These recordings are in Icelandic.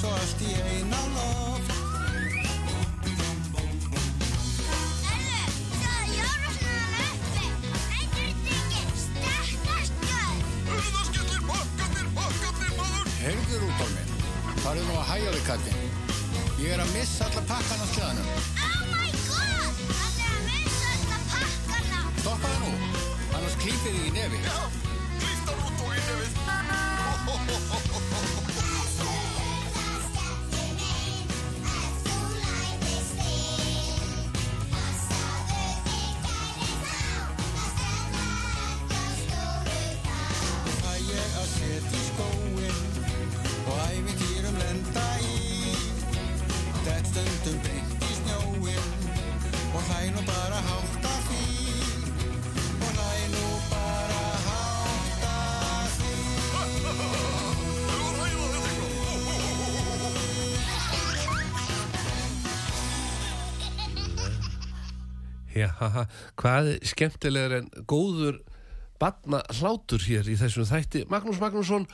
Svo allt í eina loft maður! Heyrðu Rúdolf minn, farðu nú að hægja þig kallinn Ég er að missa alla pakkan á sleðanum Stoppaðu nú, annars klípið þig í nefi Klíftar út og í nefið! Já, haha, hvað skemmtilegur en góður batna hlátur hér í þessum þætti Magnús Magnússon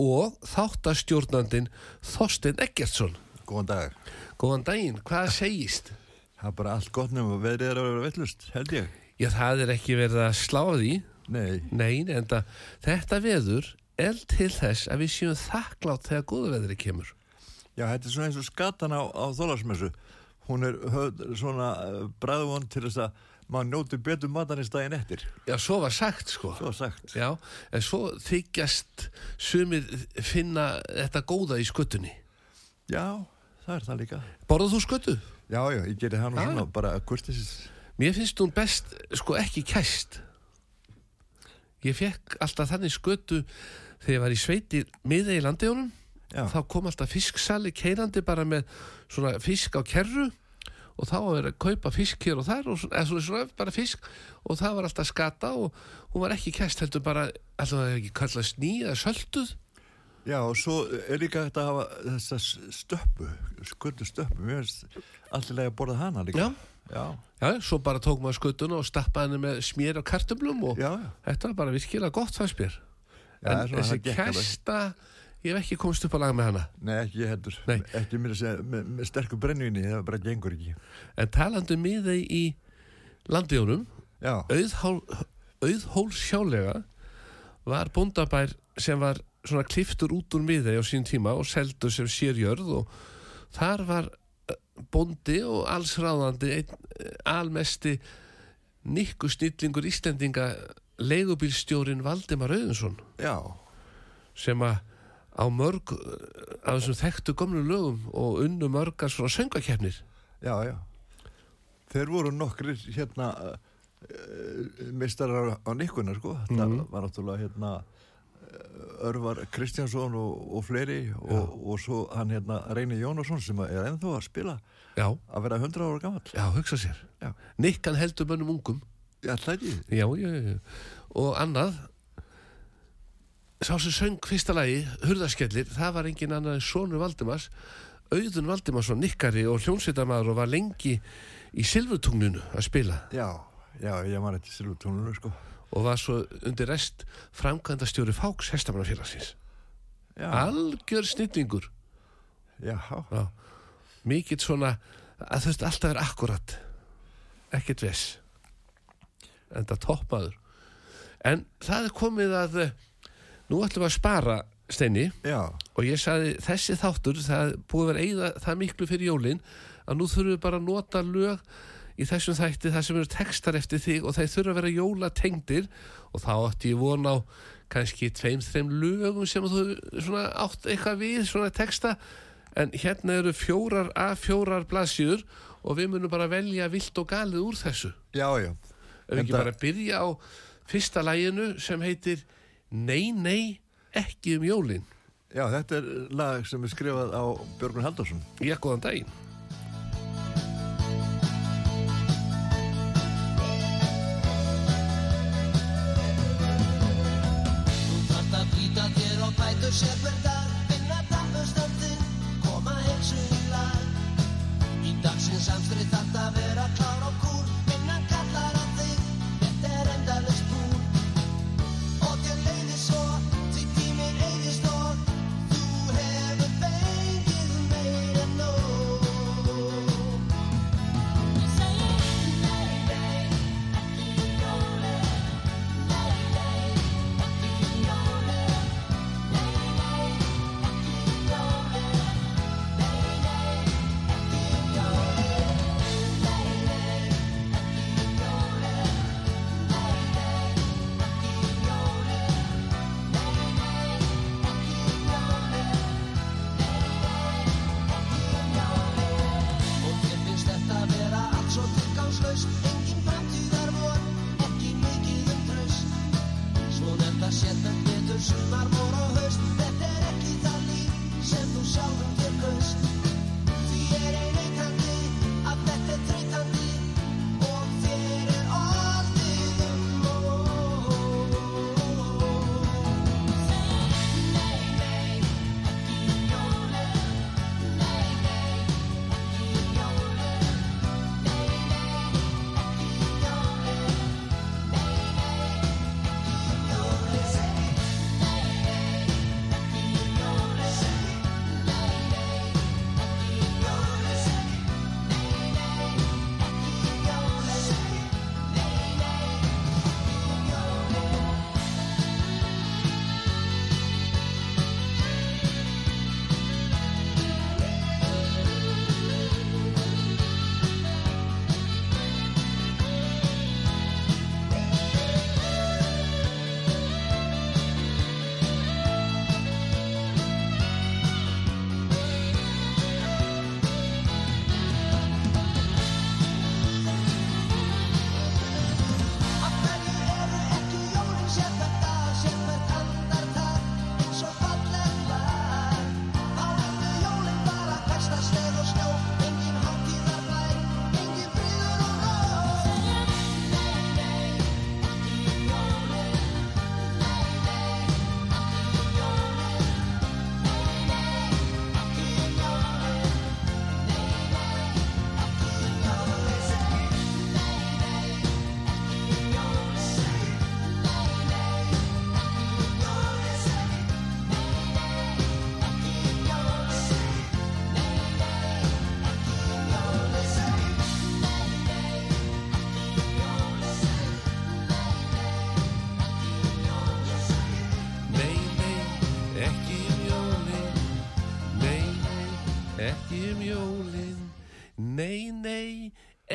og þáttastjórnandin Þorstein Eggertsson. Góðan dag. Góðan daginn, hvað segist? Það er bara allt gott nefnum að veðrið er að vera vellust, held ég. Já, það er ekki verið að slá því, Nei, nei, en þetta veður er til þess að við séum þakklátt þegar góðu veðri kemur. já, þetta er svona eins og skatan á, á þólarsmessu. Hún er höfð, svona uh, bræðvon til þess að maður njóti betur matanins daginn eftir. Já, svo var sagt, sko. Svo sagt. Já, en svo þykjast sumir finna þetta góða í skuttunni. Já, það er það líka. Borðað þú skuttu? Já, já, ég það nú Já. svona bara að kurtisis. Mér finnst hún best, sko, ekki kæst. Ég fekk alltaf þannig skötu þegar ég var í sveiti miða í landegjunum. Já, Þá kom alltaf fisksali keirandi bara með svona fisk á kerru og þá var að kaupa fisk hér og þar og svona, eða svona, svona bara fisk og það var alltaf skata og hún var ekki kæst heldur bara, alltaf það ekki kallað sný eða sölduð. já, og svo er líka þetta að hafa þessa stöppu, skurdu stöppu. Mér finnst allir að borða hana líka. Já. Já, Já, svo bara tók maður skötuna og stappaði henni með smér og kartumlum og já, þetta var bara virkilega gott fannst mér. En þessi kæsta, ég hef ekki komist upp á lag með hana. Nei, ekki heldur. Nei. Ekki mér að segja, með, með sterku brenninni, það bara gengur ekki. En talandi miði í landjónum, auðhól, sjálega var bóndabær sem var svona kliftur út úr miði á sín tíma og seldu sem sérjörð og þar var eh, bóndi og allsráðandi eh, almesti nikku snillingur Íslendinga leigubílstjórin Valdimar Auðunsson já, sem að á mörg eh, af þessum þekktu gömlu lögum og unnu mörgar svona söngakefnir já, já. Þeir voru nokkrir hérna uh, mistarar á nikkuna, sko. Þetta Mhm. var náttúrulega hérna eh, Örvar Kristjánsson og, og fleiri og, og svo hann hérna Reyni Jónasson sem er ennþá að spila Já, að vera 100 ára gammal. já, hugsa sér Já. Nikkan heldur mönnum ungum Já, það ekki. Já, já, já. Og annað, sá sem söng fyrsta lagi, Hurðaskellir, það var engin annað en Sónur Valdimars, Auðun Valdimarsson, nikkari og hljónsveitamæður og var lengi í Silvurtunglinu að spila Já, já, ég man eftir Silvutónunum, sko. og var svo undir rest framkvæmdastjóri Fáks hestamannafélagsins. Já, Algjör snittingur. já, Já. Mikill svona, að veist alltaf er akkurat. Ekkert vess. enda toppmaður en það er komið að nú ætlum við að spara Steini. Já, og ég sagði þessi þáttur það búið vera eigða það miklu fyrir jólin að nú þurfum við bara að nota lög í þessum þætti það sem eru textar eftir þig og þeir þurfa að vera jólatengdir. Og þá átti ég von á kannski tveim, þreim lögum sem þú svona átt eitthvað við svona texta. En hérna eru fjórar að fjórar blaðsjur og við munum bara velja vilt og galið úr þessu. Já, já. Ef við ekki bara byrja á fyrsta læginu sem heitir Nei, nei, ekki um jólinn. Já, þetta er lag sem er skrifað á Björgun Haldarsson. Já, góðan daginn. Í dagsins amstri þetta vera klár og góð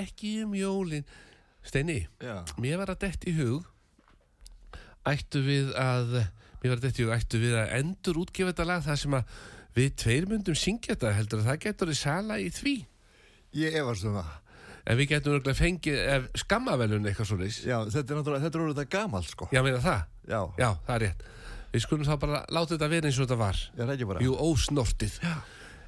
ekki um jólin. Steini, Já, mér var að dett í hug Ættu við að Mér var að dett í hug Ættu við að endur útgefa þetta lag Það sem að við tveir myndum syngja þetta? Heldur að það getur í sala í því? Ég efast um það. En við getum örgulega fengið ef, skammavelun eitthvað svo leys Já, þetta er náttúrulega, þetta er orðið það gamalt sko. Já, meina það? Já, Já, það er rétt. Við skulum þá bara láta þetta vera eins og þetta var. Ég er ekki bara? Jú, ósnortið.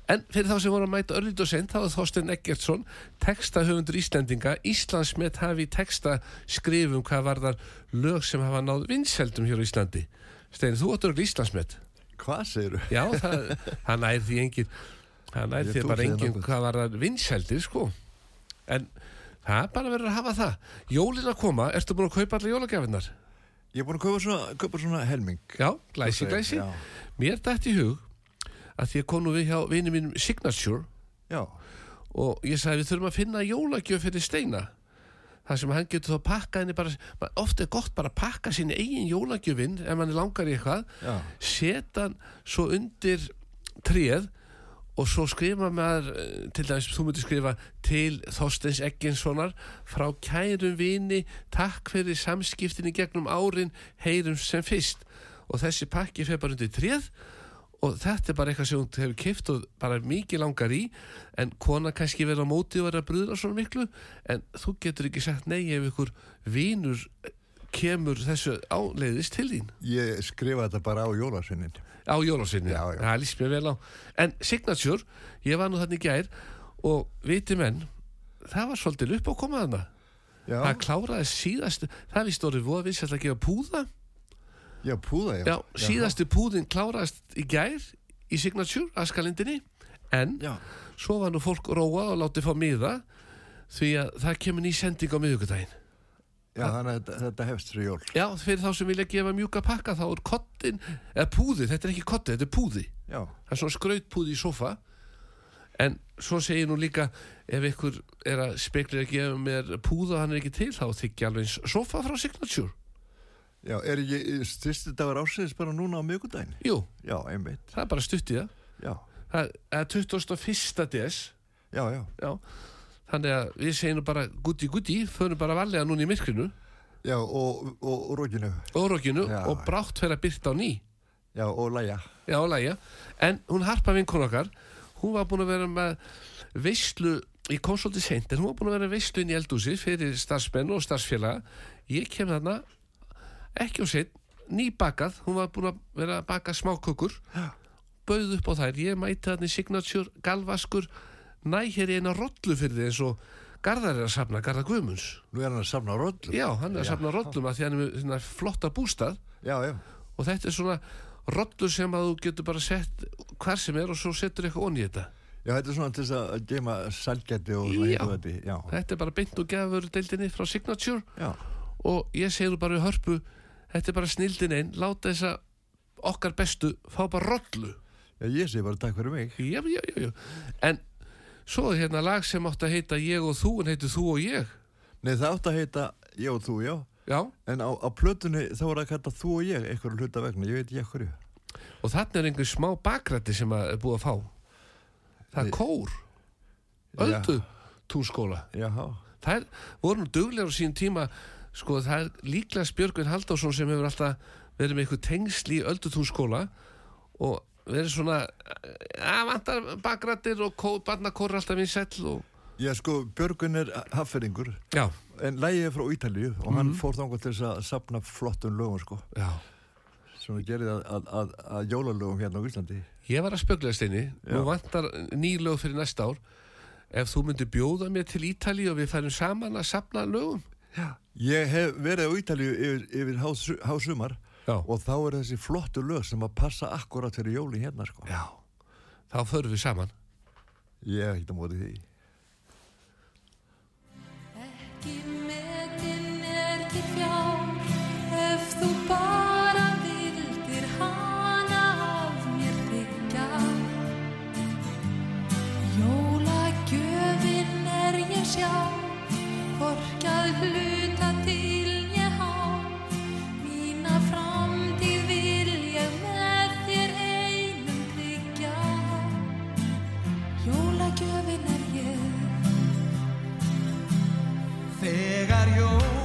En fyrir þá sem voru að mæta örlít og sent, þá er Þorstein Eggertsson, textahöfundur Íslandinga, Íslandsmet hafi texta skrifum hvað varðar lög sem hafa náð vinsældum hér á Íslandi. Stein, þú áttur örgl Íslandsmet. Hvað segirðu? Já, það, það nær því engin, það nær því bara engin nokkuð. hvað varðar vinsældir, sko. En það bara verður að hafa það. Jólin að koma, ertu búin að kaupa allar jólagjafinnar? Ég er búin að kaupa svona, kaupa svona helming Já, glæsi, glæsi. já. Mér dætt í hug að því að konu við hjá vinið mínum Signature. Já, og ég sagði við þurfum að finna jólagjöf fyrir steina. Það sem hann getur þá pakkað henni bara oft er gott bara að pakka sín eigin jólagjöfin ef mann er langar í eitthvað. Setja hann svo undir tréð og svo skrifa maður til dæmis þú myndir skrifa til Þorsteins Egginssonar frá kærum vini takk fyrir samskiptin í gegnum árin heyrum sem fyrst. Og þessi pakki fer bara undir tréð og þetta er bara eitthvað sem hún hefur kift og bara mikið langar í en kona kannski verið á móti og verið að brúða svona miklu en þú getur ekki sagt nei ef ykkur vinur kemur þessu áleiðis til þín. Ég skrifa þetta bara á jólasinnin. á já. það líst mér vel á. En Signature, ég var nú þannig gær og viti menn það var svolítið upp á komaðana það kláraði síðast það vist orðið voða við sér að gefa púða já, púða, já. já, síðasti púðin kláraðist í gær í Signature, askalindinni en Já, svo var nú fólk róa og látið fá miða því að það kemur ný sending á miðugudaginn já þannig að þetta, þetta hefst fyrir jól. já, fyrir þá sem vilja gefa mjúka pakka þá er kottin, eða púði, þetta er ekki kotti þetta er púði. Já, það er svona skrautpúði í sofa en svo segir nú líka ef ykkur er að speklir að gefa mér púða og hann er ekki til þá þykja alveg sofa frá Signature já, er ekki styrsti dagar ásins bara núna á miðgudaginn? jú, Já, einmitt. það er bara stutt í það Já, það er 21. des já, já. já þannig að við segjum bara gutti gutti, förum bara varlega núna í myrkrinu Já, og, og, og rókinu. og rokinu Já. og brátt fyrir að byrta á ný Já, og læja. já, lægja, en hún harpa vinkun okkar hún var búin að vera með svolítið seint en hún var búin að vera með veislu inn í eldúsi fyrir starfsmenn og starfsfélaga ég kem þarna ekki á seint, nýbakað hún var búin að vera að baka smákökur bauð upp á þær ég mæti þarna í signature, galvaskur næ hér í eina rollu fyrir því eins og Garðar er að safna, Garðar Guðmunds Nú er hann að safna rollum. já, hann er að Já. safna rollum að því hann er með flotta bústað Já, já. og þetta er svona rollu sem að þú getur bara sett hvar sem er og svo setur eitthvað onni í þetta Já, þetta er svona til þess að geima salgæti og svona þetta. Já, þetta er bara beint og gefur deildinni frá Signature og ég segir bara við hörpu þetta er bara snildin einn, láta þessa okkar bestu fá bara rollu. Já, ég segi bara takk fyrir mig. já, já, já, já. en svo er hérna lag sem átt að heita ég og þú en heitir þú og ég. Nei, það átt að heita ég og þú, já. já, En á, á plötunni þá er að kalla þú og ég einhverju hluta vegna, ég veit ekki hverju. og þarna er einhver smá bakrætti sem að er búið að fá. Það er kór. Öldu túnskóla. Jaha, það er, voru nú duglegar á sín tíma sko það er líklega Björgvin Halldórsson sem hefur alltaf verið með eitthvað tengsl í öldutúnskóla og verið svona að vantar bakrættir og kó, barnakór alltaf vinsæll og Já, sko, Björgun er hafferingur. Já, en lægið er frá Ítalíu og hann fór þangað til þess að sapna flottum lögum, sko. Já. Sem við gerðið að, að, að, að jólalögum hérna á Íslandi. Ég var að spöglega steini, nú Já. vantar nýlög fyrir næsta ár. Ef þú myndir bjóða mér til Ítali og við færum saman að sapna lögum Ég hef verið á Ítalíu yfir, yfir hás- hásumar já, og þá er þessi flottu lög sem að passa akkurat fyrir jóli hérna, sko. Já. Þá förum við saman. Ég hef ekkert á móti því. Ekki metin er til fjár ef þú bara vildir hana af mér þykja. Jólagjöfin er ég sjá, hvorki að Þegar jól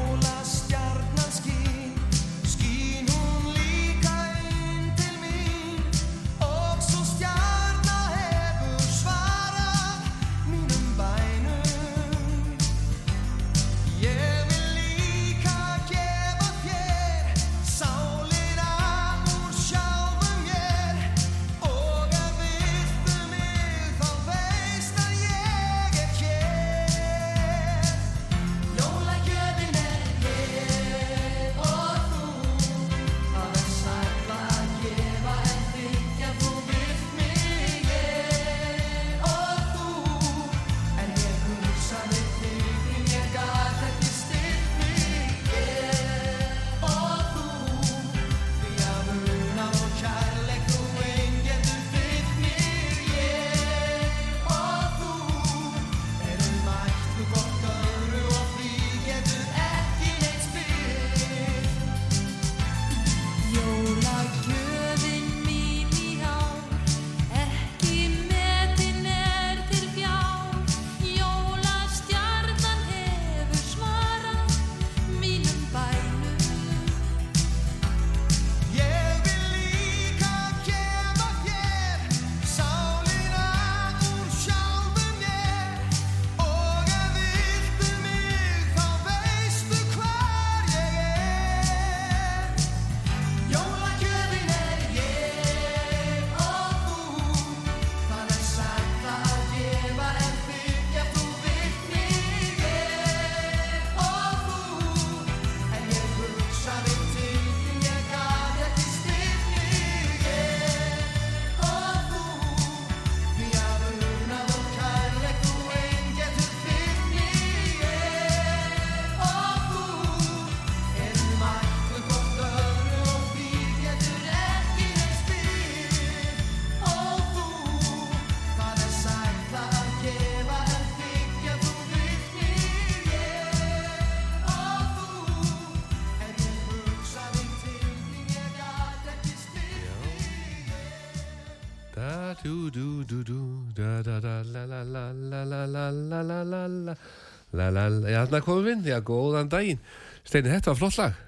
já, þarna komum við inn, já, góðan daginn. Steini, þetta var flott lag.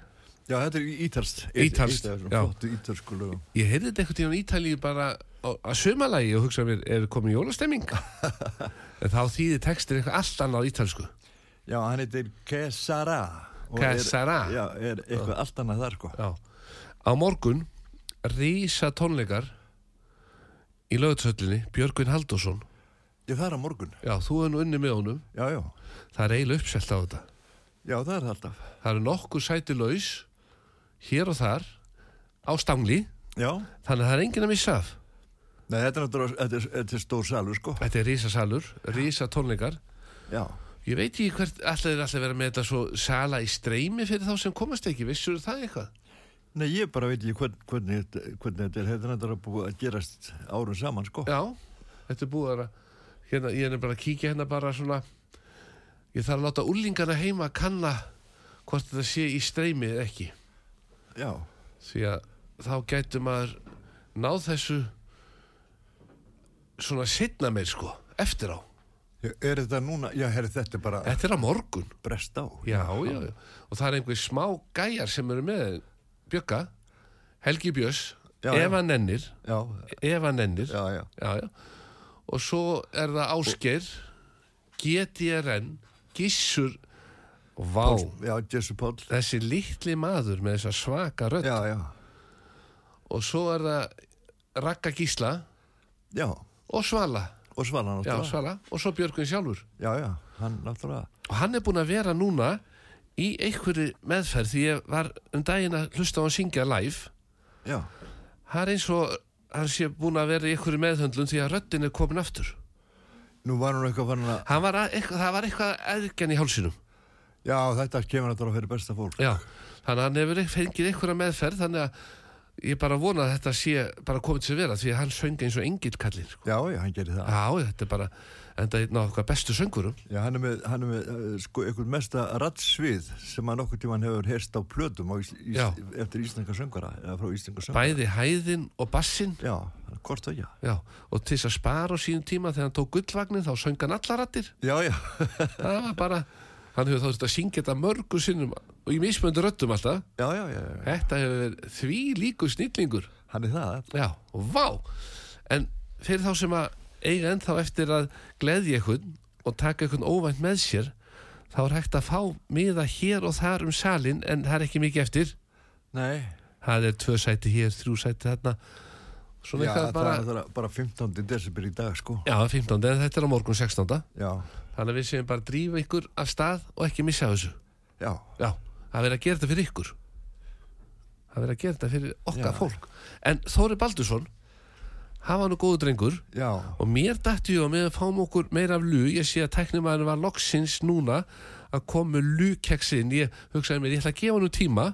Já, þetta er ítalst. Þessum já. Ég heyrði þetta einhvern tíðan Ítalíu bara að sumalagi og hugsaði mér, er komin jólastemming? en þá þýðir textir eitthvað allt annað ítalsku. Já, hann heitir Kesara. Er- sera? Já, er eitthvað allt annað þar, sko. Já. Á morgun rísa tónleikar í lögutsöllinni Björgvin Halldórsson. Já, það er á morgun. Já, þú hefur nú unni með honum. Já, já. Það er eiginlega uppselt á þetta. Já, það er það alltaf. Það eru nokkur sæti laus hér og þar á stangli Já. þannig að það er enginn að missa af. Nei, þetta er náttúrulega, stór salur, sko. Þetta er rísa salur, rísa tónleikar. Já. Ég veit ekki hvert alltaf er alltaf verið með þetta svo sala í streymi fyrir þá sem komast ekki. Vissur það eitthvað? Nei, ég bara veit ekki hvern, hvernig, þetta- hvernig þetta er. Þetta er náttúrulega búið að gerast árum saman, sko. Já, þetta er búið að hérna, ég er bara að kíkja hérna bara svona ég þarf að láta úlingana heima að kanna hvort þetta sé í streymi eða ekki. Já. því að þá gætu maður náð þessu svona setna meir sko eftir á, Já, Er þetta núna, já, herri, þetta er bara þetta er á morgun. Brest á. já, já, já, og það er einhver smá gæjar sem eru með Bjögga, Helgi já. Eva Nennir. Eva Nennir. Og svo er það Ásgeir GTRN Gissur og Vá já, þessi litli maður með þessa svaka rödd. Já, já. og svo er það Ragga Gísla. Já, og Svala. Og Svala. Svala, og svo Björgun sjálfur. Já, já, hann og hann er búinn að vera núna í einhverju meðferð því ég var um daginn að hlusta á hann syngja live. Já, það er eins og hann sé búinn að vera í einhverju meðhöndlun því að röddin er komin aftur nú var hann eitthvað fann að, Hann var að, eitthvað, það var eitthvað eðgjan í hálsinum já, þetta kemur náttúrulega fyrir besta fólk. Já, þannig að hann hefur fengið einhverja meðferð þannig að ég bara vona að þetta sé bara komið til að vera því að hann söng eins og engil kallinn sko. Já, já, hann gerir það. Já, þetta er bara enda einn á okkar bestu söngurum Já, hann er með, hann er með uh, sko, einhvern mesta rattsvið sem að nokkur tíman hefur heyrst á plötum á, ís, ís, eftir íslenska söngara, íslenska söngara. Bæði hæðin og bassin Já, hvort það, já. Já, og til þess að spara á sínum tíma þegar hann tók gullvagnin þá söng hann allar rattir Já, já, Það var bara, hann hefur þá þurft að syngja þetta mörgu sinnum og í mismöndu röddum alltaf já, já, já, já. Þetta hefur því líku snillingur hann er það. Já, og vá En fyrir þá sem að eiga ennþá eftir að gleðja einhvern og taka einhvern óvænt með sér þá er hægt að fá miða hér og þar um salin en það er ekki mikið eftir Nei, það er tvö sæti hér, þrjú sæti þarna svona já, það bara er bara, bara 15. desember í dag, sko. Já, 15. en þetta er á morgun 16. Já, Þannig að við séum bara drífa ykkur af stað og ekki missa þessu já, Já, það verður að gera þetta fyrir ykkur Það verður að gera þetta fyrir okkar fólk En Þóri Baldursson hann var nú góðu drengur. Já, og mér dætti ég á með að fáum okkur meira af lu ég sé að tæknumæðin var loksins núna að koma með lukeksin ég hugsaði mér, ég ætla að gefa hann tíma.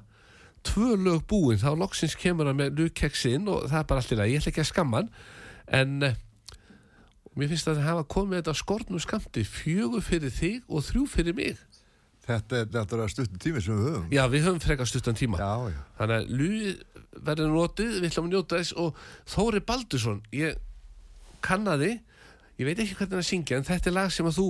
Tvö lög búin, þá loksins kemur hann með lukeksin og það er bara allir að ég ætla ekki að skamma hann en eh, mér finnst að það hafa komið þetta skortnum skamti fjögur fyrir þig og þrjú fyrir mig. Þetta er náttúrulega stuttum tími sem við höfum. já, við höfum frekar stuttan tíma. Já, já, Þannig að Lúi verður notið, við ætlum að njóta þess og Þóri Baldursson, ég kannaði, ég veit ekki hvernig hann syngja en þetta er lag sem að þú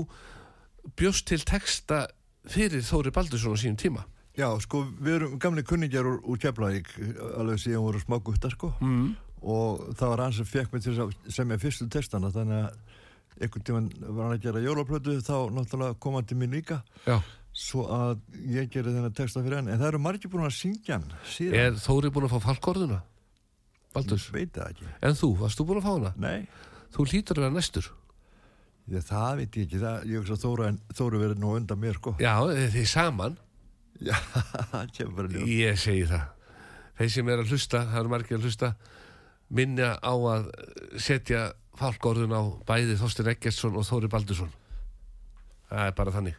bjóst til texta fyrir Þóri Baldursson á sínum tíma. já, sko, við erum gamli kunningjar úr, úr Keflavík, alveg síðan voru smá guttar, sko. Mm. og það var hann sem fekk mig til að semja fyrstu textana þannig að einhvern tíman var hann að gera jólaplötu þá náttúrulega kom hann til mín líka Já. Svo að ég gerði þennan texta fyrir hann en það eru margir búin að syngja hann síðan, Er Þóri búin að fá falkorðuna? Baldurs. ég veit það ekki En þú, varst þú búin að fá hana? nei, Þú hlýtur að vera næstur. ég, það veit ég ekki það, ég hugsa að Þóra, Þóra verið nú undan mér sko Já, þið saman. já, það kemur bara ljós Ég segi það. Þeir sem er að hlusta, það eru margir að hlusta, minna á að setja fálkorðun á bæði Þorstin Eggertsson og Þóri Baldursson. Það er bara þannig.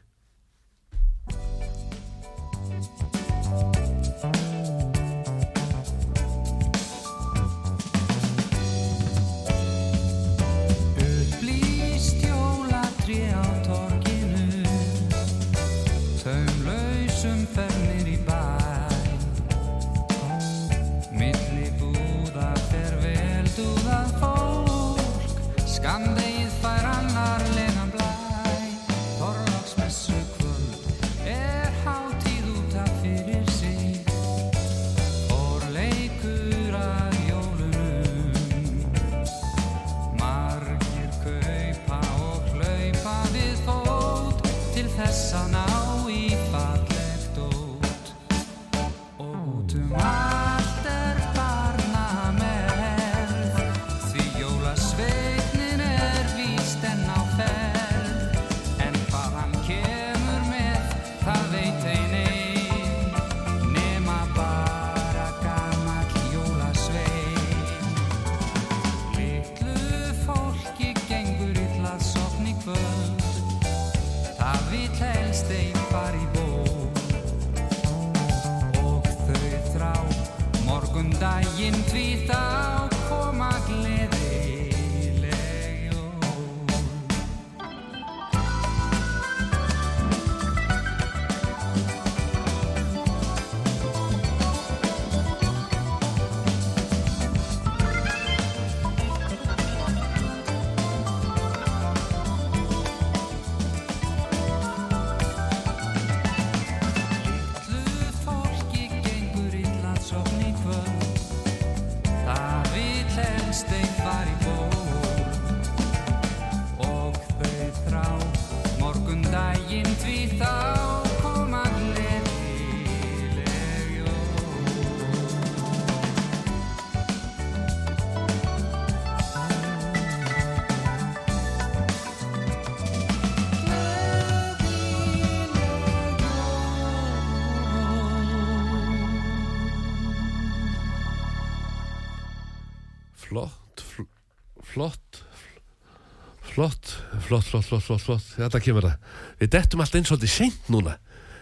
Flott, flott, flott, flott, flott, þetta kemur það, við dettum alltaf eins svolítið seint núna,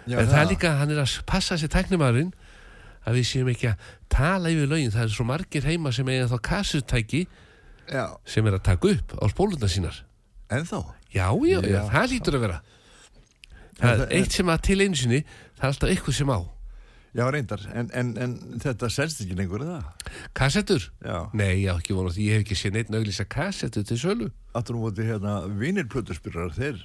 Já, en það er líka hann er að passa sér tæknimaðurinn að við séum ekki að tala yfir lögin. Það er svo margir heima sem eiga þá kassutæki Já, sem er að taka upp á spóluna sínar. En þá já, já, já, það lítur að vera. Það er það- eitt sem að til einu sinni það er alltaf eitthvað sem á Já, reyndar, en, en, en þetta selst ekki lengur eða? kassettur, Já, nei, já, ekki vona því. Ég hef ekki séð neitt auglýsa kassettur til sölu. Aftur um móti hérna vinirplötuspyrar, þeir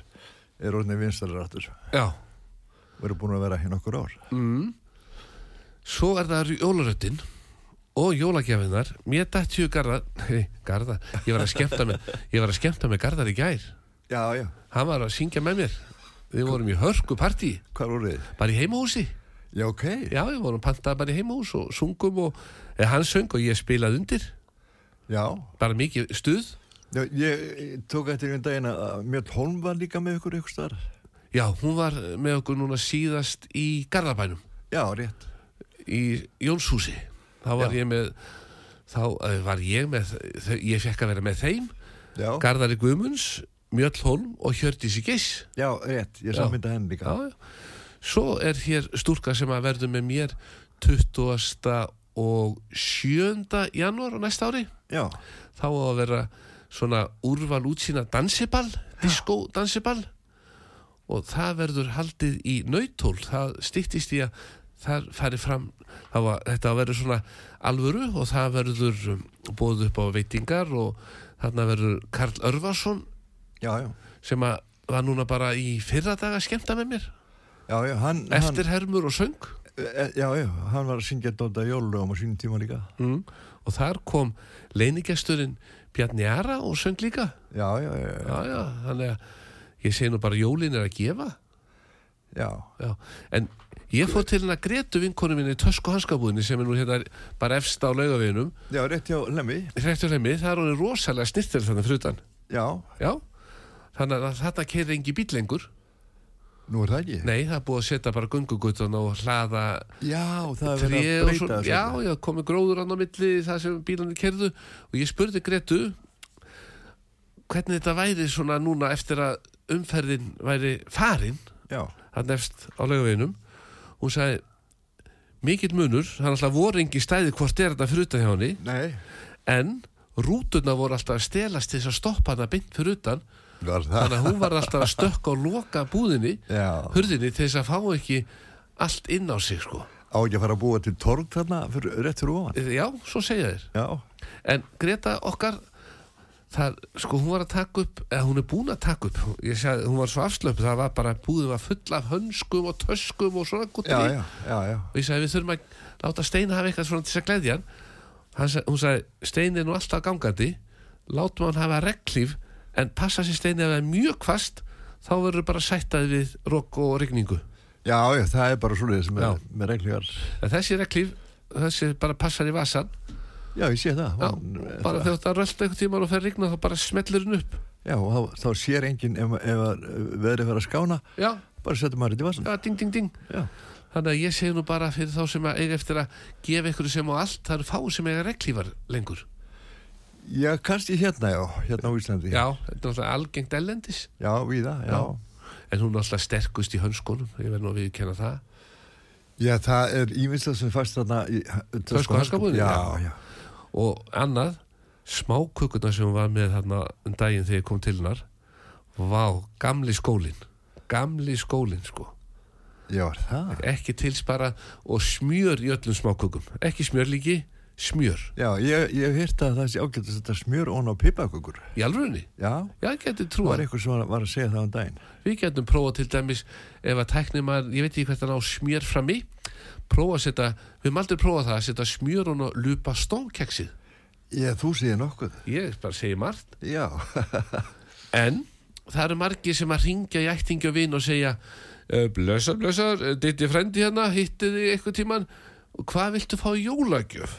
eru orðinni vinstarar aftur. Já, og eru búin að vera hérna okkur ár. Mm. Svo er það jólaröttin og jólagjafinnar. Mér dætti ju garðar nei, garðar, ég var að skemmta með ég var að skemmta með garðar í gær. Já, já, hann var að syngja með mér. Við vorum í hörku partí hvað voru þið? bara í heimahúsi Já, ok. Já, við vorum pantað bara í heimahús og sungum og eða, hann söng og ég spilaði undir. Já, bara mikið stuð. Já ég, tók eftir einn daginn að Mjöld Holm var líka með ykkur ykkur starf já, hún var með okkur núna síðast í Garðabænum. Já, rétt. Í Jónshúsi. Þá var Já. ég með þá eh, var ég með ég fekk að vera með þeim. Já, Garðari Guðmunds, Mjöll Holm og Hjördísi Giss já rétt, ég Já. sammynda henni líka. Já, já. Svo er hér stúlka sem að verður með mér 20. og 7. janúar á næsta ári. Já, þá á að vera svona úrval útsýna dansiball disco dansiball. Og það verður haldið í nautól það stýttist í að það færi fram það var, þetta verður svona alvöru og það verður um, bóð upp á veitingar og þarna verður Karl Örvarsson já, já. sem að var núna bara í fyrra daga skemmta með mér Já, já, hann, eftir hermur og söng? E, Já, já, hann var að syngja Dóta Jólugum á sínum tíma líka. Mm. og þar kom leinigesturinn Bjarni Ara og söng líka? Já, já, já, já, já, þannig að ég segi nú bara jólin er að gefa. Já. já. en ég fór til hennar Gretu vinkonu minni í Tösku hanskabúðinni sem er nú hérna bara efst á laugaveginum. Já, rétt hjá Lemmi hrættur heimi, það er honum rosalega snittir þannig frutan, Já, já þannig að þetta keiri engi bíl lengur nú er það ekki? Nei, það er búið að setja bara gungugutun og hlaða Já, það er verið að og breyta svo, þessu. Já, já, komið gróður hann á milli það sem bílarnir kerðu og ég spurði Gretu hvernig þetta væri svona núna eftir að umferðin væri farin. Já, hann efst á laugaveginum. Hún sagði mikill munur, hann alltaf voru engi stæði hvort er þetta fyrir utan hjá henni. En rútuna voru alltaf stelast til þess að stoppa hana beint fyrir utan. það? Þannig að hún var alltaf að stökka og loka búðinni hurðinni til þess að fá ekki allt inn á sig sko. Á ekki að fara að búa til torg þarna fyrir, rétt fyrir ofan? Já, svo segja þeir. Já, en Greta okkar það, sko, hún var að taka upp eða hún er búin að taka upp sagði, hún var svo afslöp, það var bara búið var full af hönskum og töskum og svona já. og ég sagði, við þurfum að láta Steina hafa eitthvað svona til þess að gleðja hann. Sagði, hún sagði, Steini er nú alltaf gangandi. Látum hann hafa reglíf en passa sér Steini að það er mjög kvast þá verður bara sættaði við rokk og rigningu Já, já, það er bara svoleiðis Já. með, með reglívar. en þessi reglíf, þessi bara passar í vasan Já, ég sé það. Já, Hún, eh, bara þegar það rölda einhvern tíma og fer rigna þá bara smellir hann upp Já, og þá, þá sér enginn ef, ef að veðrið fyrir að skána, já, bara setja maður þetta í vasan. já, ding, ding, ding Já. þannig að ég segi nú bara fyrir þá sem að eiga eftir að gefa ykkur sem á allt, það eru fáið sem eiga reglífar lengur Já, kannski hérna, já, hérna á Íslandi. já, þetta er náttúrulega algengt ellendis Já, víða, já. Já. en hún er alltaf sterkust í hönskunum ég verð nú að viðkenna það Já, það er ívinnslega sem fæst þarna í Tösku- hanskabúðinni? Já, Já. já. og annað smákökurnar sem hún var með þarna um daginn þegar ég kom til hennar vá, gamli skólin gamli skólin sko Já, var það? ekki tilspara og smjör í öllum smákökum ekki smjör líki, smjör Já, ég, ég hef hýrt að það sé ágætt að setja smjör ón á pipakökur. í alvörunni, Já, já, ég geti það trúa var eitthvað sem var, að segja það um daginn. við getum prófað til dæmis ef að tæknir maður, ég veit ekki hvert að ná smjör frammi prófa að setja, við höfum aldrei prófað það að setja smjör og lupa stónkeksið Já, þú segir nokkuð. ég bara segi margt Já, En það eru margir sem að ringja í ættingi og vin og segja "Eh, Blössar, blössar, ditti frendi hérna, hitti þig eitthvað tíman hvað viltu fá í jólagjöf?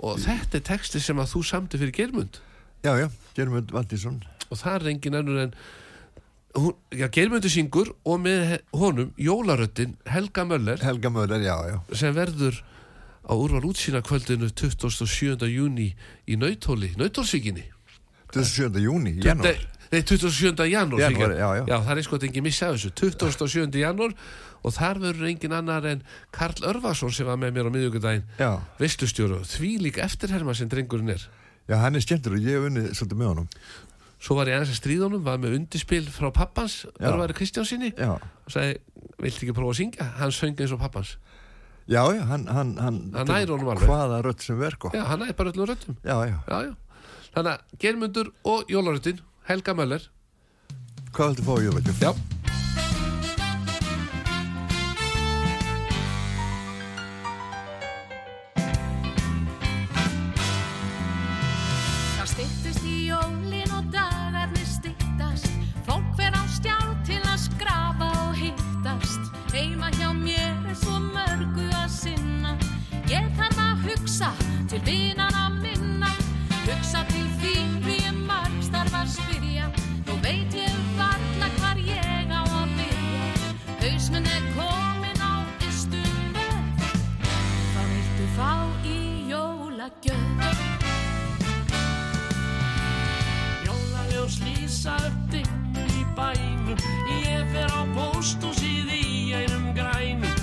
Og þetta er texti sem að þú samti fyrir Germund já, já, Germund Valdísson. og það er engin ennur en hún, já, Germundur syngur og með honum jólaröttin Helga Möller Helga Möller, já, já. sem verður á úrval útsýna kvöldinu 27. júni í Nautóli, Nautólsvíkinni 27. júni, janúar. Nei, nei, 27. janúar Janúar, fyrirgefðu. já, já. það er sko að engin missa af þessu 27. janúar og þar verður engin annar en Karl Örvason sem var með mér á miðjögudaginn Já, veistustjóru, því líka eftirherma sem drengurinn er já, hann er skemmtur og ég hef unnið svolítið með honum. svo var ég aðeins að stríðunum, var með undirspil frá pappans, Já. Örvari Kristjánsinni Já, og sagði, viltu ekki prófa að syngja hann söng eins og pappans, já, já, hann, hann, hann, Hann nær honum alveg. Hvaða rödd sem verko. já, hann er bara öllum röttum Já, já. já, já, þannig að Germundur og Jólaröttin, Helga Möller. Hvað viltu fá í jólagjöf? já, Það styttist í jólin og dagarnir styttast. Fólk fer á stjá til að skrafa og hittast. Heima hjá mér er svo mörgu að sinna. Ég þarf að hugsa til vinana jólagjöf? Jólaljós lýsa upp dimmu í bænum. Ég fer á pósthúsið í einum grænum.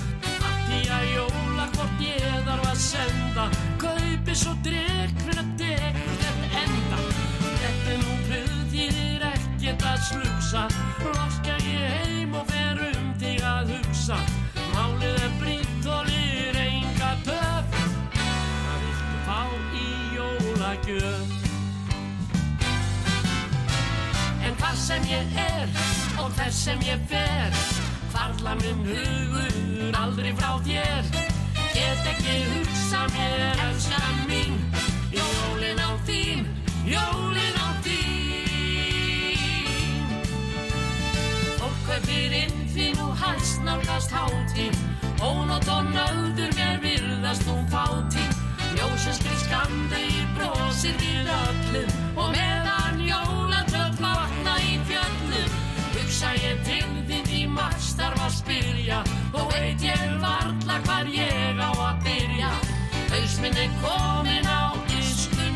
Allt í að jóla hvort ég þarf að senda Kaupi svo drikk fyrir að þetta enda. Þetta er nú pröðir ekkert að slúsa Loska ég heim og fer um þig að hugsa sem ég er og hvers sem ég fer. Hvarla minn hugur aldrei frá þér. Get ekki hugsa mér elskan mín. Jólin á þín, jólin á þín. Fólk kaupir inn því nú hæst nálgast hátíð. Ónótt og nöður mér virðast nú fátíð. Ljósin skrif skamdegir brosir við öllum Og meðan í fjöllum Hugsa ég til þín því margt starf að spyrja. Og veit ég varla hvar ég á að byrja. Haus minn er komin á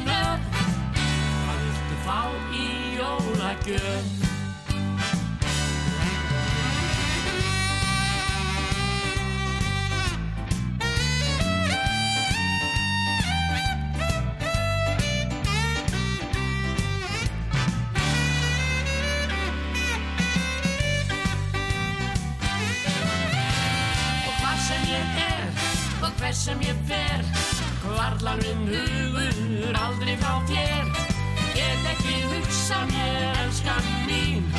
nöð Hvað viltu fá í jólagjöf? Sem ég fer. Hvarlar minn hugur aldrei frá þér. Get ekki hugsa mér, elskan mín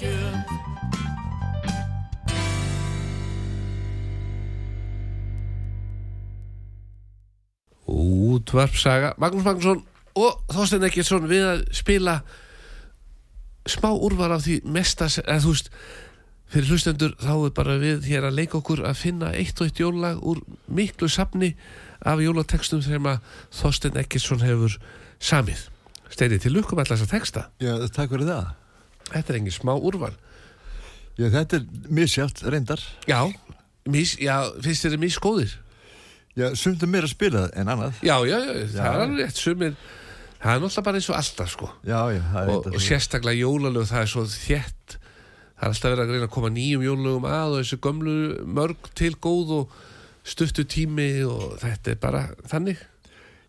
jólagjöf? Útvarpsaga Magnús Magnússon og Þorstein Ekkertsson við að spila smá úrvar af því mesta eða þú veist fyrir hlustendur þá er bara við hér að leika okkur að finna eitt og eitt jólag úr miklu safni af jólatekstum sem að Þorstein Ekkertsson hefur samið Steini til lukkum alltaf þessa teksta Já, takk fyrir það. Þetta er engin smá úrval. Já, þetta er misjátt, reyndar. Já, mis, já finnst þér misgóðir? Já, sumt er meira að spila en annað. Já, já, já, það er alveg rétt. Sumir það er náttúrulega bara eins og alltaf sko. Já, já, það er og, og sérstaklega jólalög það er svo þétt. Það er alltaf verið að reyna að koma nýjum jólalögum að og þessu gömlu mörg til góð og stuttu tími og þetta er bara þannig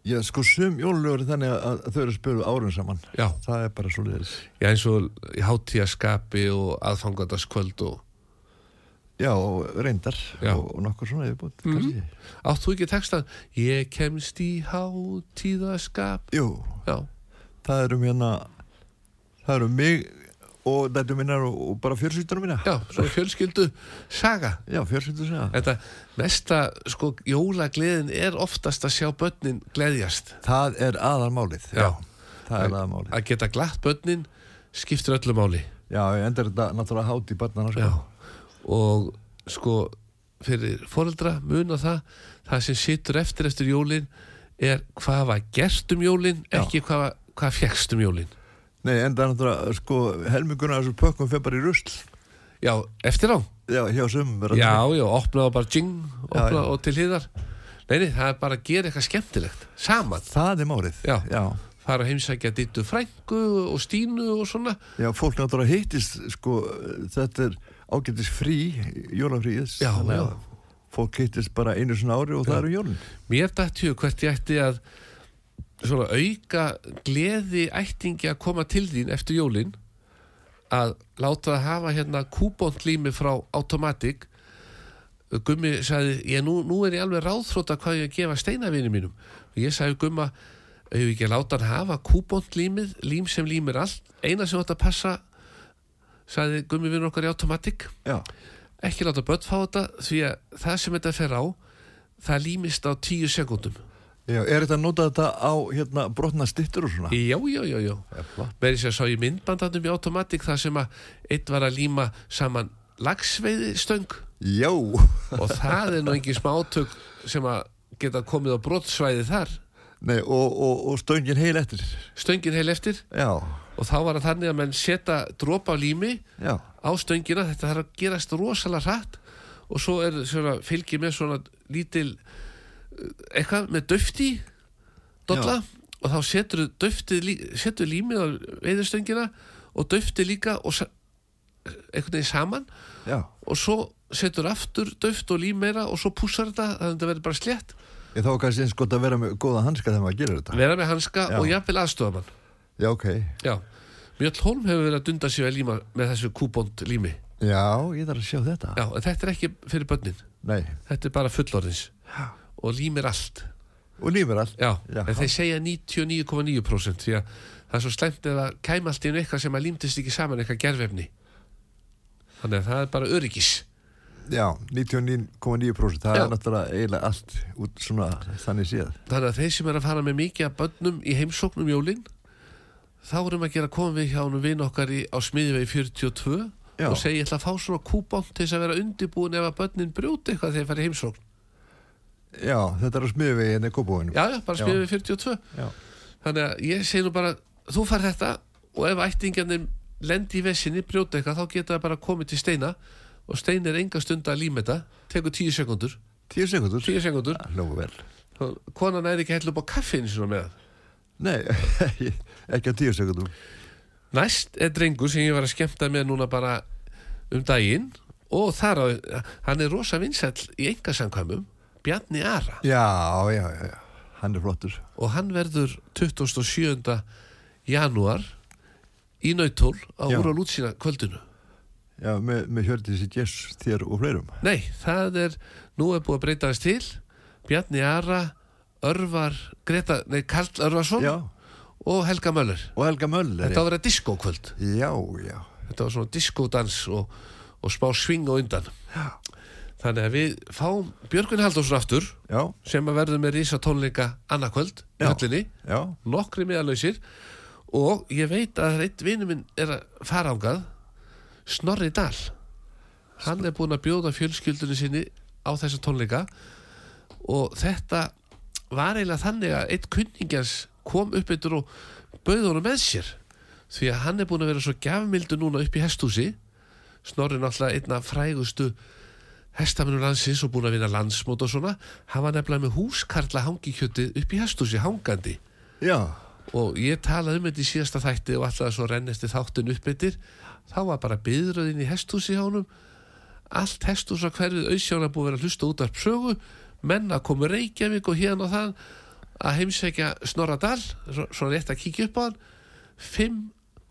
Já, sko, sum jólulögur þannig að, þau eru að spila árum saman. já, Það er bara svo leiðis. já eins og í hátíðaskapi og aðfangandaskvöld og Já, og reyndar Já. og, og nokkur svona yfirbútt, Mhm. kannski. átt þú ekki textan ég kemst í hátíðaskap Jú, já, það eru hérna, það eru mig og þetta minnar og, og bara fjölsýttunum mína. já, svo fjölskyldu saga Já, fjölsýttu segja. þetta mesta sko jólagleðin er oftast að sjá börnin gleðjast Það er aðalmálið. Já. Það er aðalmálið. að geta glatt börnin skiptir öllu máli Já, enda er þetta náttúrulega hát í barnana, sko. Já, og sko fyrir foreldra muna það það sem situr eftir eftir jólin er hvað var gert um jólin Já. ekki hvað, hvað fjekst um jólin Nei, enda er náttúrulega, sko, helminguna af þessu pökkum fyrir bara í rusl. já, eftir á, Já, hjá sumum. já, það- já, opna og bara jing, opna Já, já. og til hliðar nei, nei, það er bara að gera eitthvað skemmtilegt saman, Það er málið. Já. Já. fara heimsækja dittu frængu og stínu og svona Já, fólk náttúrulega hittist, sko, þetta er ágættis frí, jólafríðis. Já, já. Fólk hittist bara einu svona ári og það eru jólinn. mér dætti hug hvert ég ætti að svona auka gleði ættingi að koma til þín eftir jólin að láta það hafa hérna kúbontlými frá Automatic. Gummi sagði, ég, nú, nú er ég alveg ráðþróta hvað ég að gefa steinavinni mínum. Og ég sagði Gumma auðvitað ekki að láta hann hafa kúbontlímið lím sem límir allt, eina sem átt að passa sagði Gummi vinnur okkar í Automatic. Já. ekki láta börn fá þetta því að það sem þetta fer á það límist á tíu sekundum Já, er þetta að nota þetta á, hérna, brotna stittur og svona? já, já, já, já. Með þess að sá ég myndbandandum í Automatic það sem að einn var að líma saman lagsveiði stöng Já, og það er nú engin smátök sem að geta komið á brotsvæði þar. Nei, og, og, og stöngin heil eftir. stöngin heil eftir. Já, og þá var það þannig að menn setja dropa af lími já, á stöngina. Þetta þarf að gerast rosalega hratt. Og svo er svona fylgið með svona lítil eitthvað með döfti dolla og þá setur setur límið á veiðustöngina og döftið líka og einhvern veginn saman já. og svo setur aftur döft og lím meira og svo pússar þetta þannig að þetta verður bara slétt Ég þá kannski eins gott að vera með góða hanska þegar maður gerir þetta. vera með hanska Já. og jafnvel aðstofamann Já, ok. já Mjöll Holm hefur verið að dunda sig að líma með þessu kúbond lími Já, ég þarf að sjá þetta. já, en þetta er ekki fyrir börnin Nei, þetta er bara fullorðins og límir allt og lífur allt. já, Já. en þeir segja 99,9% því að það er svo slæmt ef að kæma allt í einu eitthvað sem að límtist ekki saman eitthvað gerfefni þannig að það er bara öryggis Já, 99,9%. Það Já. er náttúrulega eiginlega allt út svona þannig séð. þannig að þeir sem er að fara með mikið af bönnum í heimsóknum jólin þá erum að gera að koma við hjá hann vinn okkar í, á smiðivegi 42 Já. og segja ég ætla að fá svona kúbont til þess að vera undibúin ef að bönnin brjóti eitthvað þegar þeir fara í heimsókn Já, þetta er á smiðvegi en í kópúinu. já, já, bara Já. smiðivegi 42 Já. þannig að ég segi nú bara þú far þetta og ef ættingarnir lendi í vesinni, brjóta eitthvað þá geta það bara komið til steina og Stein er enga stund að líma þetta tekur tíu sekundur Tíu sekundur. tíu sekundur Lógu vel. konan er ekki hell upp á kaffinu svona með Nei, ekki á tíu sekundur. næst er drengur sem ég var að skemmta með núna bara um daginn og þar á, hann er rosa vinsæll í engasamkvæmum Bjarni Ara Já, já, já, já. Hann er flottur. og hann verður 27. janúar í Nautól á Já. úr á lútsina kvöldinu Já, með, með Hjördísi Jess, þér og fleirum. Nei, það er, nú er búið að breyta þess til Bjarni Ara, Örvar Greta, nei, Karl Örvarsson Já, og Helga Möller og Helga Möller. Þetta á að vera diskókvöld Já, já. Þetta var svona diskódans og, og smá sving og undan Þannig að við fáum Björgun Halldórsson aftur Já, sem að verður með rísa tónleika annarkvöld í höllinni, nokkri meðalausir. Og ég veit að einn vinnu minn er að fara ángað Snorri Dahl. Hann er búinn að bjóða fjölskyldunni sinni á þessa tónleika. Og þetta var eiginlega þannig að einn kunningjans kom upp eittur og bauð honum með sér. Því að hann er búinn að vera svo gjafmildu núna upp í hestúsi Snorri náttúrulega einna frægustu hestaminu landsins og búinn að vinna landsmót og svona hann var nefnilega með húskarla hangikjötið upp í hestúsi hangandi. Já, og ég talaði um þetta í síðasta þætti og alltaf svo rennesti þáttin upp eittir þá var bara byðröðin í hesthúsi hjá honum. Allt hesthús á hverfið auðsjána búið að hlusta út af sögu. Menn að komu Reykjavík og hérna og það að heimsækja Snorradal svo, svo rétt að kíkja upp á hann. Fimm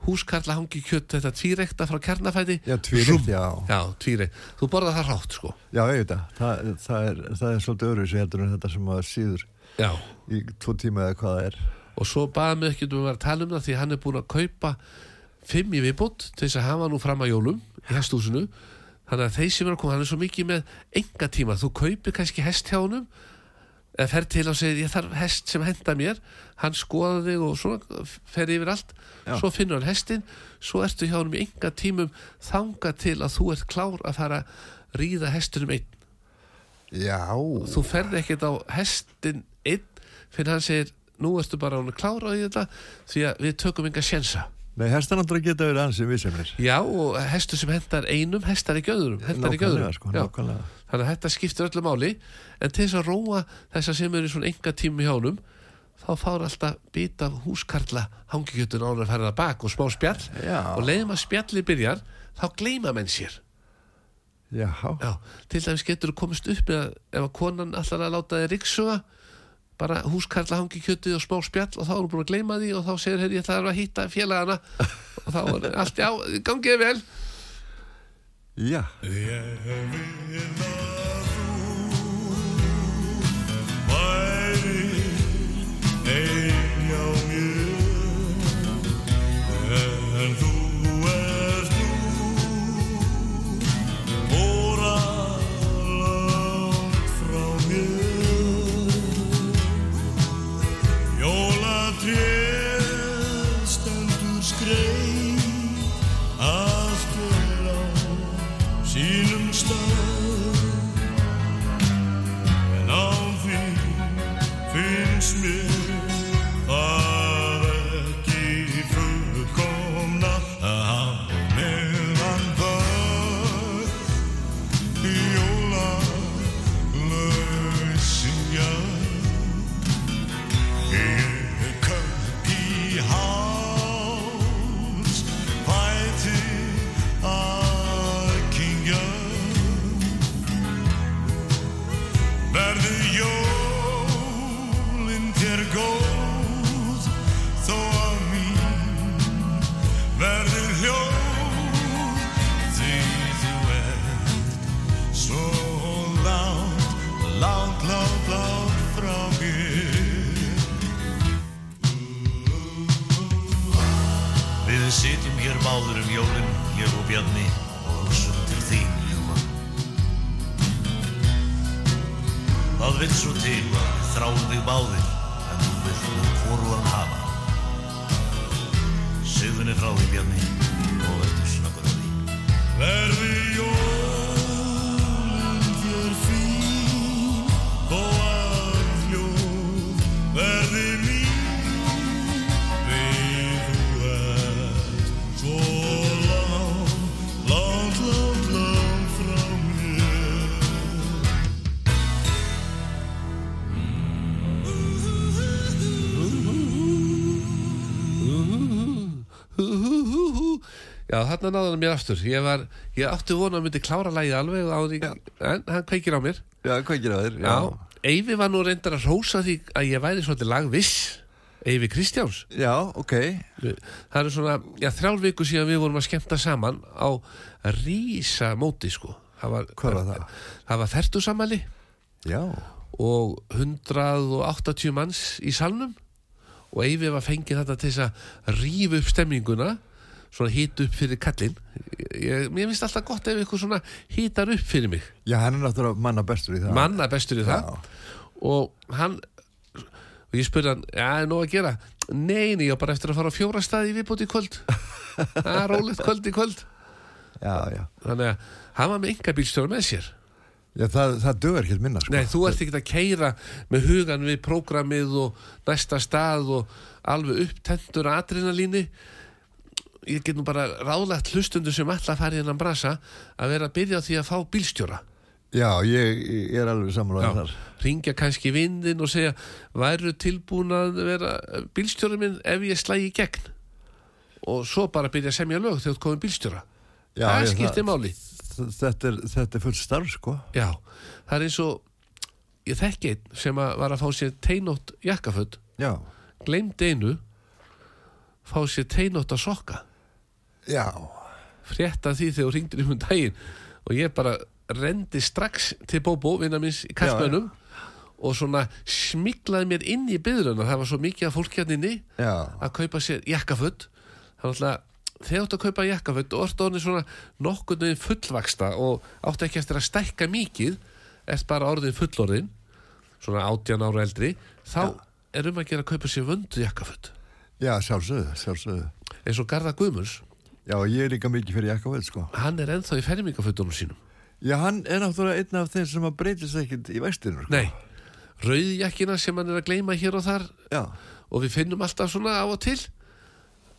húskarla hangi kjött þetta tvírekta frá kjarnafæti. Já, tvírikt, já. já, tvíreikt, þú borðað það rátt sko. Já, ég veit það. Það, það, er, það er svolítið öðru sem heldur en þetta sem að síður já, í tvo tíma eða hvað það er. og svo baða mig ekki um að vera að tala um það því hann er búin að kaupa fimm í viðbútt til þess að hafa nú fram að jólum í hesthúsinu. Þannig að þeir sem er að koma, hann er svo mikið með enga tíma, þú kaupir kannski hest hjá honum eða fer til og segir ég þarf hest sem henda mér hann skoða þig og svona fer yfir allt Já. svo finnur hann hestin svo ertu hjá honum í enga tímum þanga til að þú ert klár að fara að ríða hestunum einn Já. þú ferð ekkert á hestin einn fyrir hann segir nú ertu bara hún klára í þetta því að við tökum enga sjensa Nei, hestanandra geta verið ansið viðsemlir. já og hestur sem hendar einum hestar í göðurum, hendar í Nákvæmlega, göðurum sko, Já. nákvæmlega. Þannig að þetta skiptir öllu máli. En til þess að róa þessa sem eru svona enga tími hjá honum þá fár alltaf bita af húskarla hangikjötun áður að það bak og smá spjall. Já. og leiðum að spjalli byrjar þá gleyma menn sér. Já. Já, til dæmis getur þú komist upp með að ef að konan allar að láta þig riksuga bara húskarla hangi kjötið og smá spjall og þá er hún búin að gleyma því og þá segir henni ég ætla að hitta félagana. Og þá er allt, já, gangið vel Já. Já, þarna náði hann mér aftur. Ég, var, ég átti vona að myndi klára lægið alveg áður í, en hann kveikir á mér. Já, hvað gerir það þér? Já, Eyvi var nú reyndar að rósa því að ég væri svolítið lagviss. Eyvi Kristjáns. Já, ok. Það er svona, já, þrjár viku síðan við vorum að skemmta saman á rísa móti, sko. Það var, Hvað var það? Það var fertusamæli Já. og 180 manns í salnum. Og Eyvi var fengið þetta til þess að rífa upp stemninguna svona hít upp fyrir kallinn. Ég, mér finnst alltaf gott ef eitthvað svona hítar upp fyrir mig. Já, hann er náttúrulega manna bestur í það. manna bestur í það. Og hann og ég spurði hann, já, er nóg að gera? Nei, nei, ég á bara eftir að fara á fjóra staði í viðbót í kvöld. Það er rólegt kvöld í kvöld. Já, já. þannig að hann var með enga bílstjóra með sér. Já, það, það dögur ekkert minna, sko. Nei, þú ert ekki að keira með hugan við prógramið og næsta stað og alveg upptendur adrenalíni ég get nú bara ráðlagt hlustundu sem ætla að fara í hennan brasa að vera að byrja á því að fá bílstjóra. Já, ég, ég er alveg samanlega þar. ringja kannski vindin og segja væru tilbúin að vera bílstjóra minn ef ég slægi í gegn? Og svo bara byrja að semja lög þegar þú komið bílstjóra. Já, það ég- skiptir máli. Þetta er, þetta er fullt starf, sko. Já, það er eins og ég þekki einn sem að var að fá sér teinótt jakkaföld Já. gleymd einu fá sér teinótt að sokka Já. frétta því þegar þú ringdir um daginn og ég bara rendi strax til Bóbó, vinnar minns í kastmönum og svona smiklaði mér inn í byðruna, það var svo mikið af fólk hérna inni Já. að kaupa sér jakkaföld þannig að þegar þú ert að kaupa jakkaföld og ert orðin svona nokkurn veginn fullvaksta og átt ekki eftir að stækka mikið ert bara orðin fullorðin svona 18 ára eldri þá er um að gera að kaupa sér vöndu jakkaföld Já, sjálfsögðu, sjálfsögðu. eins og Garða Guðmunds Já, ég er líka mikið fyrir jakkaföld, sko. hann er ennþá í fermingaföldunum sínum. Já, hann er náttúrulega einn af þeim sem að breytist ekkert í vestinu, sko. nei, rauðjakkina sem hann er að gleyma hér og þar. Já. og við finnum alltaf svona á og til.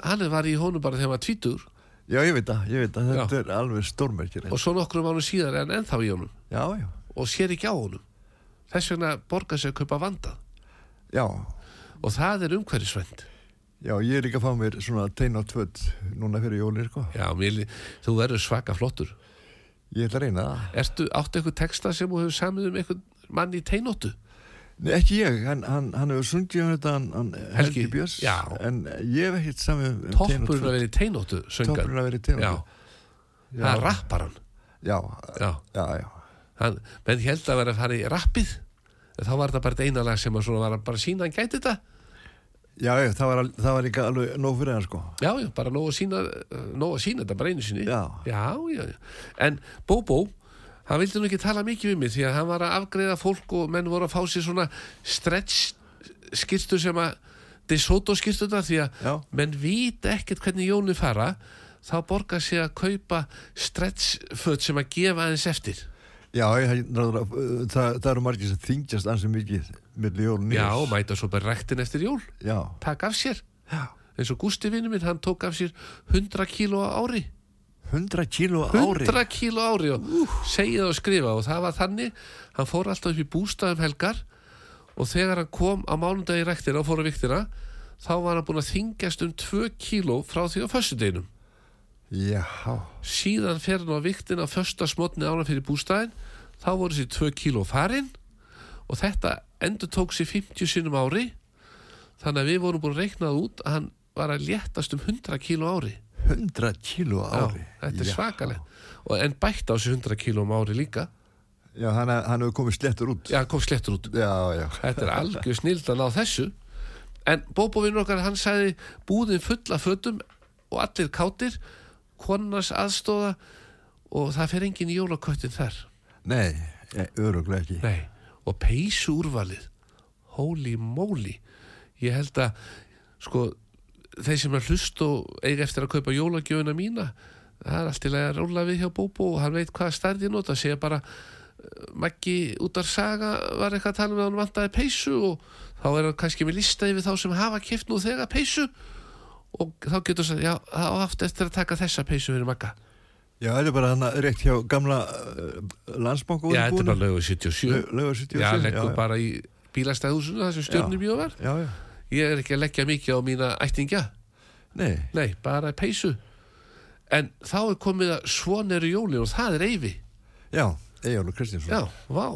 Hann var í honum bara þegar hann var tvítur Já, ég veit það, ég veit það, þetta er alveg stórmerkir. og svo nokkrum ánum síðar er hann ennþá í honum. Já, já, og sér ekki á honum. Þess vegna borgar sér að kaupa vandað já, og það er umhverfisvend já, ég er líka að fá mér svona tein á tvöld núna fyrir jólir, sko. já, mér, þú verður svaka flottur. Ég ætla að reyna. Það. Ertu, áttu eitthvað texta sem þú hefur samið um eitthvað mann í teinóttu? Nei, ekki ég, hann, hann, hann hefur sungið um þetta, hann, hann Helgi, Helgi, Björns, já. en ég hef ekkert samið um Tein á toppurinn að vera í teinóttu söngan Toppurinn að vera í Tein á já, tvöld. það rappar hann Já, já, já, já. hann, menn held að vera að fara í rappið. Þá var það bara þetta eina lag sem að svona var að bara sína hann gæti þetta Já, já, það var, það var líka alveg nóg fyrir hann, sko. já, já, bara nóg að sína nóg að sína þetta bara einu sinni Já. já, já, já. en Bóbó hann vildi nú ekki tala mikið við mig því að hann var að afgreða fólk og menn voru að fá sér svona stretch skirtu sem að DeSoto skirtu þetta því að Já. menn vita ekkert hvernig jónu fara þá borgar sér að kaupa stretch föt sem að gefa aðeins eftir Já, ég, uh, það, það eru margir sem þingjast ansið mikið milli jól og nýjars. já, mæta svo bara ræktin eftir jól. Já, taka af sér. Já. eins og Gústi vinnu minn, hann tók af sér 100 kíló á ári. 100 kíló á ári. 100 kíló á ári og segja það og skrifa og það var þannig. Hann fór alltaf upp í bústæðum helgar og þegar hann kom á mánundagi í ræktina og fór á viktina þá var hann búin að þingjast um 2 kíló frá því á föstudeginum. Já, síðan fer hann á viktina första smotni ána fyrir bústæðin þá voru sér 2 kíló farin og þetta endur tók sér 50 sinnum ári þannig að við vorum búin að reiknað út að hann var að léttast um 100 kíló á ári 100 kíló á Já, ári. þetta er og en bætt á sér 100 kíló á ári líka Já, hann, hann hefur komið slettur út. Já, hann kom slettur út Já, já. Þetta er algjör snild að ná þessu En bóbóvinn okkar, hann sagði búðin full af fötum og allir kátir konars aðstóða og það fer enginn í jólaköttin þar Nei, öruglega ekki. Nei, og peysu úrvalið holy moly. Ég held að sko þeir sem er hlust og eiga eftir að kaupa jólagjöfuna mína það er allt til að róla við hjá Bóbó og hann veit hvað stærði nota. Segja bara uh, Maggi út af saga var eitthvað að tala um að hann vantaði peysu og þá er hann kannski með lista yfir þá sem hafa kipt nú þegar peysu. Og þá getur sagt, já, það á aftur eftir að taka þessa peysu fyrir Magga Já, þetta er bara hann rétt hjá gamla uh, landsbanku. Já, þetta er bara lögur 77 Lögur 77. Já, leggur bara í bílastæðhúsinu það sem stjórnum bjóð var Já, já. ég er ekki að leggja mikið á mína ættingja Nei, Nei, bara peysu En þá er komið að svon eru jólin og það er Eyvi já, Egil Kristinsson. Já, vá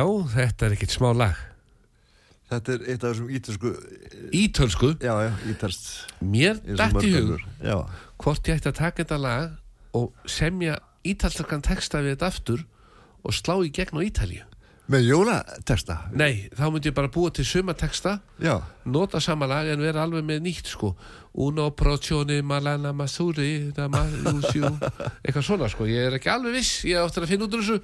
Já, þetta er ekkert smá lag. Þetta er eitt af þessum ítalsku, Ítölsku? Já, já, ítalst. Mér dætt í hug Já, hvort ég ætti að taka þetta lag og semja ítalskan texta við þetta aftur og slá í gegn á Ítalíu. Með jólateksta. Nei, þá myndi ég bara búa til suma texta Já, nota sama lag en vera alveg með nýtt sko. Uno procione malana masuri eitthvað svona sko, ég er ekki alveg viss ég áttur að finna út úr þessu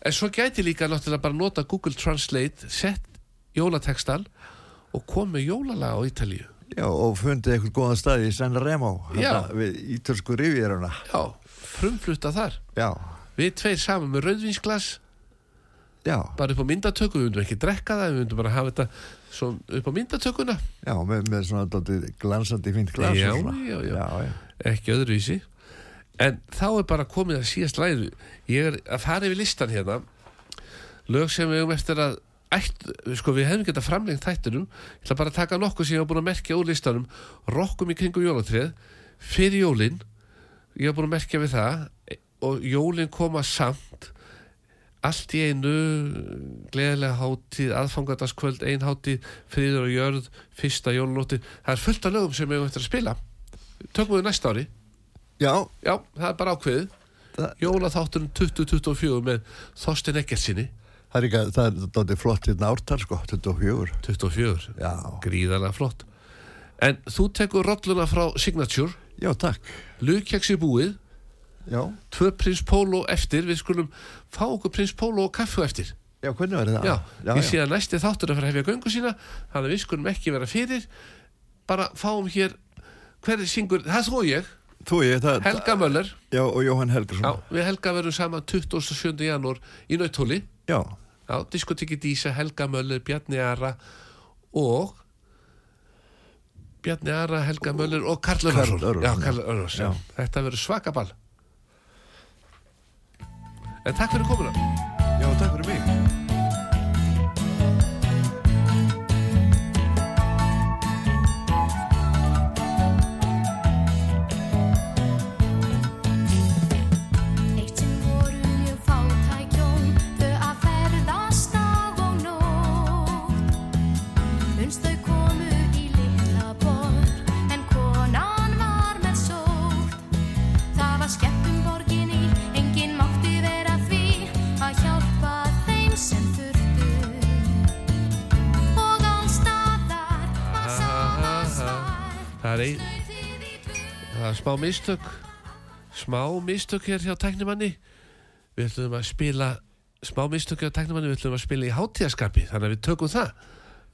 en svo gæti líka náttúrulega bara nota Google Translate sett jólatekstan og kom með jólalag á Ítalíu já, og fundið eitthvað góðan stað í San Remo, þarna við ítalsku rivéruna. Já, frumflutta þar Já, Við tveir saman með rauðvinsglas já, bara upp á myndatöku, við myndum ekki drekka það við myndum bara hafa þetta upp á myndatökuna já, með, með svona glansandi fínt glas. Já, já, já. já, já. ekki öðruvísi en þá er bara komið að síðast læðu ég er að fara yfir listan hérna. Lög sem við höfum eftir að ætt, sko við hefum getað framlengt þættunum ég ætla bara að taka nokkuð sem ég hafa búin að merkja úr listanum. Rokkum í kringum jólatréð. Fyrir jólin. Ég hafa búin að merkja við það. Og jólin koma samt. Allt í einu gleðilega hátíð, aðfangadaskvöld ein hátíð, friður og jörð fyrsta jólunótti, það er fullt af lögum sem við höfum eftir að spila. Tökum við næsta ári Já, Já, það er bara ákveðið. Jólaþátturinn 2024 með Þorstein Eggertsinni það er, ekki, það er dálítið flott hérna ártal sko, 24. 24, Já, gríðarlega flott. En þú tekur rolluna frá Signature. Já, takk. Lugkeksi búið. Já, Tvö prins Pólo eftir. Við skulum fá okkur prins Pólo og kaffu eftir. Já, hvernig var það? Já, já, ég sé að næsti þáttur að fara að hefja göngu sína Þannig að við skulum ekki vera fyrir. Bara fáum hér hver syngur, það er þú og ég Þú ég, það Helga Möller. Já, og Jóhann Helgason. Já, við Helga verðum saman 27. janúar í Nautóli Já, Já, diskotekki Dísa, Helga Möller, Bjarni Ara og Bjarni Ara, Helga Möller og Karl Örvarsson. Þetta verður svaka ball. En takk fyrir komuna. Já, takk fyrir mig Það er ein Það er smá mistök. Smá mistök hér hjá tæknimanni. Við ætlum að spila Smá mistök hjá tæknimanni. Við ætlum að spila í hátíðaskapi Þannig að við tökum það.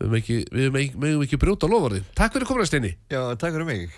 Við mögum ekki, ekki, ekki brjóta lofórðin Takk fyrir komuna Steini. Já, takk fyrir mig